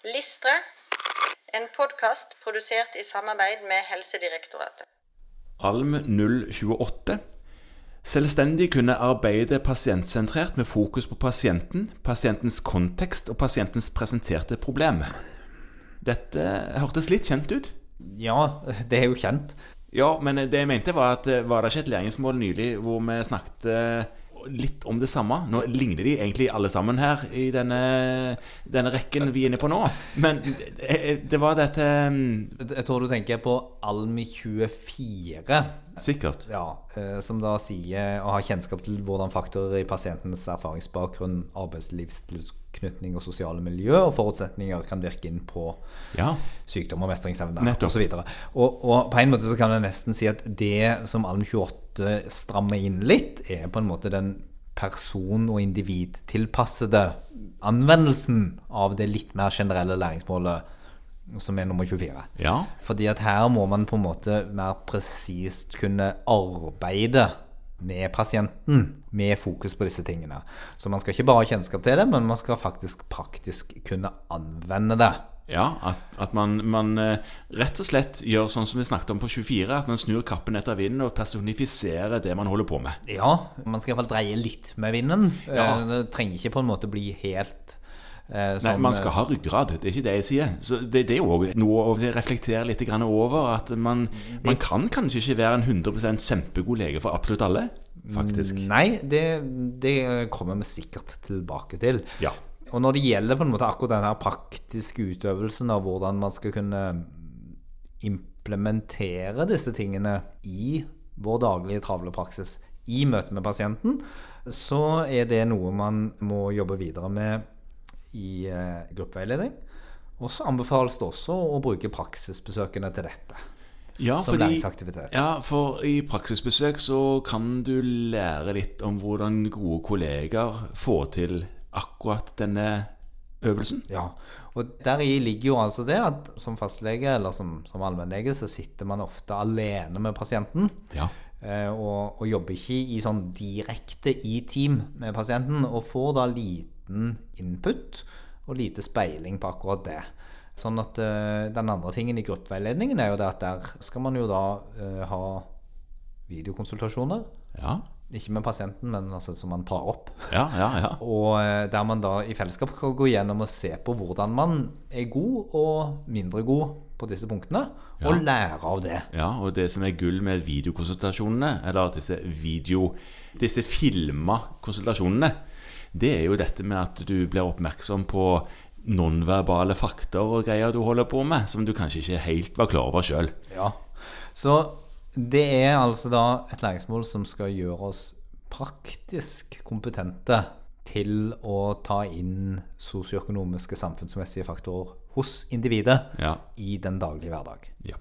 Listre, en podkast produsert i samarbeid med Helsedirektoratet. ALM 028. Selvstendig kunne arbeide pasientsentrert med fokus på pasienten, pasientens kontekst og pasientens presenterte problem. Dette hørtes litt kjent ut. Ja, det er jo kjent. Ja, men det jeg mente var at eh, var det ikke et læringsmål nylig hvor vi snakket eh, litt om det samme. Nå ligner de egentlig alle sammen her i denne, denne rekken vi er inne på nå. Men eh, eh, det var dette mm, Jeg tror du tenker på Almi24. Sikkert. Ja, eh, Som da sier å ha kjennskap til hvordan faktorer i pasientens erfaringsbakgrunn, arbeidslivsknytning og sosiale miljø og forutsetninger kan virke inn på ja. sykdom og mestringsevne osv. Og, og, på en måte så kan jeg nesten si at det som Alm28 måte strammer inn litt, er på en måte den person- og individtilpassede anvendelsen av det litt mer generelle læringsmålet som er nummer 24. Ja. Fordi at her må man på en måte mer presist kunne arbeide med pasienten, med fokus på disse tingene. Så man skal ikke bare ha kjennskap til det, men man skal faktisk praktisk kunne anvende det. Ja, at, at man, man eh, rett og slett gjør sånn som vi snakket om på 24, at man snur kappen etter vinden og personifiserer det man holder på med. Ja, man skal iallfall dreie litt med vinden. Ja. Eh, Det trenger ikke på en måte bli helt eh, Nei, man skal ha ryggrad, det er ikke det jeg sier. Så det, det er jo noe å reflektere litt over. At man, man kan kanskje ikke være en 100 kjempegod lege for absolutt alle, faktisk. eh, Nei, det, det kommer vi sikkert tilbake til. Ja. Og når det gjelder på en måte akkurat denne praktiske utøvelsen av hvordan man skal kunne implementere disse tingene i vår daglige travle praksis i møte med pasienten, så er det noe man må jobbe videre med i eh, gruppeveiledning. Og så anbefales det også å bruke praksisbesøkene til dette. Ja, fordi, ja, for i praksisbesøk så kan du lære litt om hvordan gode kolleger får til akkurat denne øvelsen. Ja, og deri ligger jo altså det at som fastlege eller som, som allmennlege så sitter man ofte alene med pasienten. Ja. eh, Og, og jobber ikke i sånn direkte i team med pasienten, og får da liten input og lite speiling på akkurat det. Sånn at eh, Den andre tingen i gruppeveiledningen er jo det at der skal man jo da eh, ha videokonsultasjoner. Ja, Ikke med pasienten, men altså som man tar opp. ja, ja. ja. Og eh, der man da i fellesskap kan gå gjennom og se på hvordan man er god og mindre god på disse punktene, og lære av det. Ja, og det som er gull med videokonsultasjonene, eller disse video... Disse filma konsultasjonene, det er jo dette med at du blir oppmerksom på nonverbale fakter og greier du holder på med, som du kanskje ikke helt var klar over sjøl. Ja. Så det er altså da et læringsmål som skal gjøre oss praktisk kompetente til å ta inn sosioøkonomiske samfunnsmessige faktorer hos individet Ja. i den daglige hverdag. ja.